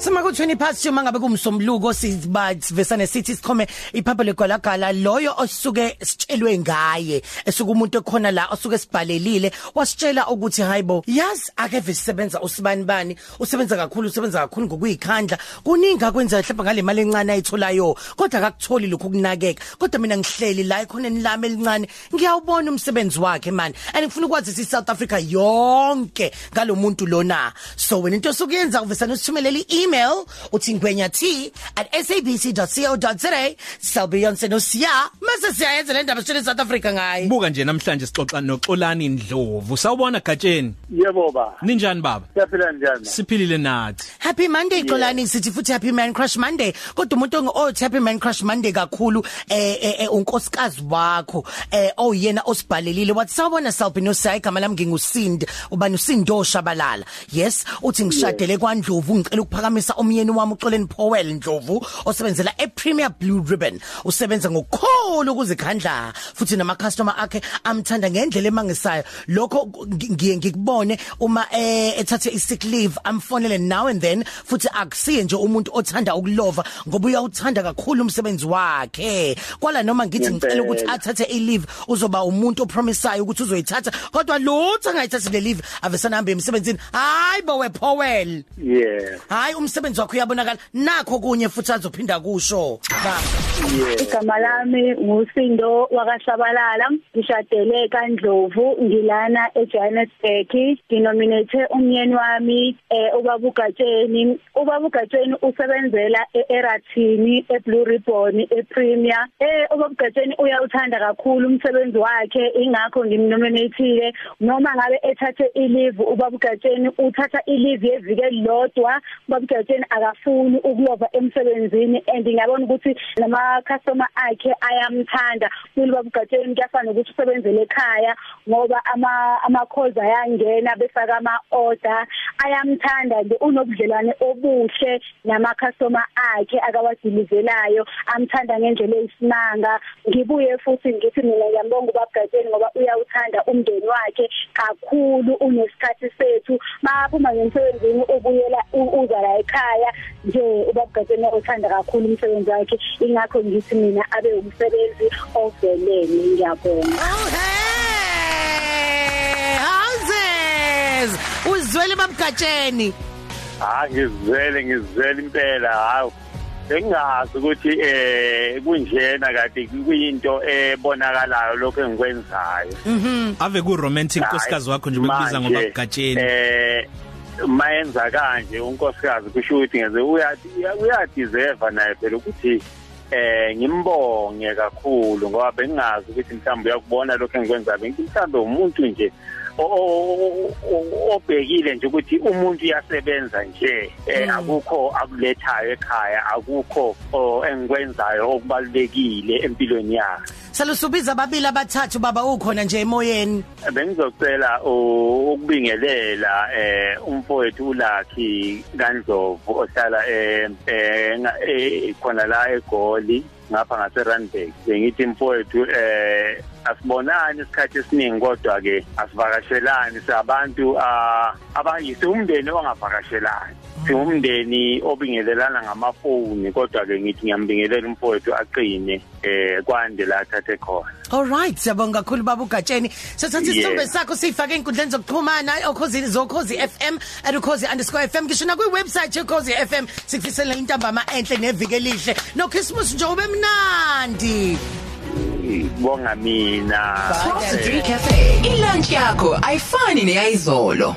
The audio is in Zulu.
Sima ku 20 past 2 mangabe kumsombuluko sivesane sithi sikhome iphapha legolagala loyo osuke sitshelwe ngaye esuka umuntu ekhona la osuke sibhalelile wasitshela ukuthi hayibo yazi akeve sisebenza usibani bani usebenza kakhulu usebenza kakhulu ngokuyikhandla kuningi akwenza mhlawumbe ngale mali encane ayitholayo kodwa akakutholi lokho kunakeka kodwa mina ngihleli la ekhoneni lami elincane ngiyawubona umsebenzi wakhe man and ngifuna ukwazi si South Africa yonke ngalomuntu lona. So wena into sokuyenza uvesana usithumelele email uthi ngwenya t @sabc.co.za Selbeyonce no Sia mase siyayenza le ndaba sitshele South Africa ngaye Buka nje namhlanje sixoxa noXolani Ndlovu. Sawubona gatsheni. Yebo ba. Ninjani baba? Siyaphila njani? Siphilile nathi. Happy Monday Xolani sithi futhi Happy Man Crush Monday kodwa umuntu ongothi Happy Man Crush Monday kakhulu eh eh unkosikazi wakho eh oyena osibhalelile wathi sawubona Selby no Sai igama lami ngingusindi ubani usindo shabalala yes uthi ngishadele kwaNdlovu ngicela ukuphakamisa umyeni wami uXoleni Powell Ndlovu osebenzela ePremier Blue Ribbon. Usebenza ngokukhulu ukuzikhandla futhi nama customer akhe amthanda ngendlela emangisayo. Lokho ngiye ngikubone uma eh ethathe isick leave amfonele now and then futhi akusiye nje umuntu othanda ukulova ngoba uyawuthanda kakhulu umsebenzi wakhe. Kwala noma ngithi ngicela ukuthi athathe i leave uzoba umuntu opromisayo ukuthi uzoyithatha kodwa lutho angayithathi le leave avesana hambe emsebenzini. Hayi bo we Powell. Yeah. hayi umsebenzi wakho uyabonakala. Nakho kunye futhi azophinda kusho. Baba Yeah. igama lami ngusindo wakashabalala ngishadele kaNdlovu ngilana eJohannesburg. Nginominate umyeni wami eh ubaba ugatsheni ubaba ugatsheni usebenzela eErathini eBlue Ribbon ePremier. Eh ubaba ugatsheni uyawuthanda kakhulu umsebenzi wakhe ingakho ngimnominateile noma ngabe ethathe ileave ubaba ugatsheni uthatha ileave yeviki elilodwa. Ubaba ugatsheni akafuni ukulova emsebenzini and ngiyabona ukuthi nama customer akhe ayamthanda. Kulo babugatsheni kuyafana ukuthi usebenzele ekhaya ngoba ama ama calls ayangena befaka ama order ayamthanda nje unobudlelwane obuhle nama customer akhe akawadilizelayo amthanda ngendlela eyisimanga. Ngibuye futhi ngithi mina ngiyambonga ubabugatsheni ngoba uyawuthanda umndeni wakhe kakhulu unesikhathi sethu. Maphuma ngemsebenzini ubuyela uza la ekhaya nje ubabugatsheni uthanda kakhulu umsebenzi wakhe ingakho ngithi mina abe umsebenzi ovelele ngiyabonga Oh hey houses uzwele babgatsheni Ah ngizwele ngizwele impela hawo. Bengazi ukuthi eh kunjena kade kuyinto ebonakalayo lokho engikwenzayo. Ave ku romantic nkosikazi wakho nje bekubiza ngoba Manje, gatsheni. Eh mayenza kanje unkosikazi kusho ukuthi ngeze uyathi uyadeserve naye phela ukuthi eh ngimbonge kakhulu ngoba bengazi ukuthi mhlawumbe uyakubona lokho engikwenza. Bengithi mhlawumbe umuntu nje o- o- obhekile nje ukuthi umuntu uyasebenza nje. Eh akukho akulethayo ekhaya akukho o, engikwenzayo okubalekile empilweni yakhe. Salusubiza ababili abathathu baba ukhona nje emoyeni. Bengizocela ukubingelela eh umfowethu uLakhi kaNdlovu ohlala eh eh, eh, khona la eGoli ngapha ngase Randburg bengithi mfowethu eh asibonani isikhathi esiningi kodwa ke asivakashelani. Sabantu ah, abayise umndeni ongavakashelani singumndeni obingelelana ngamafoni kodwa ke ngithi ngiyambingelela umfowethu aqine eh kwande la athathe khona. All right siyabonga kakhulu baba ugatsheni. Sithatha Yeah. isithombe sakho sifake einkundleni zokuxhumana okhozi zokhozi FM @ukhozi_fm ngisho na kwi website yokhozi FM sikufisela intambama enhle neviki elihle no Christmas nje ube mnandi. Bonga mina Coffee Cafe. Ilunch yakho ayifani neyizolo.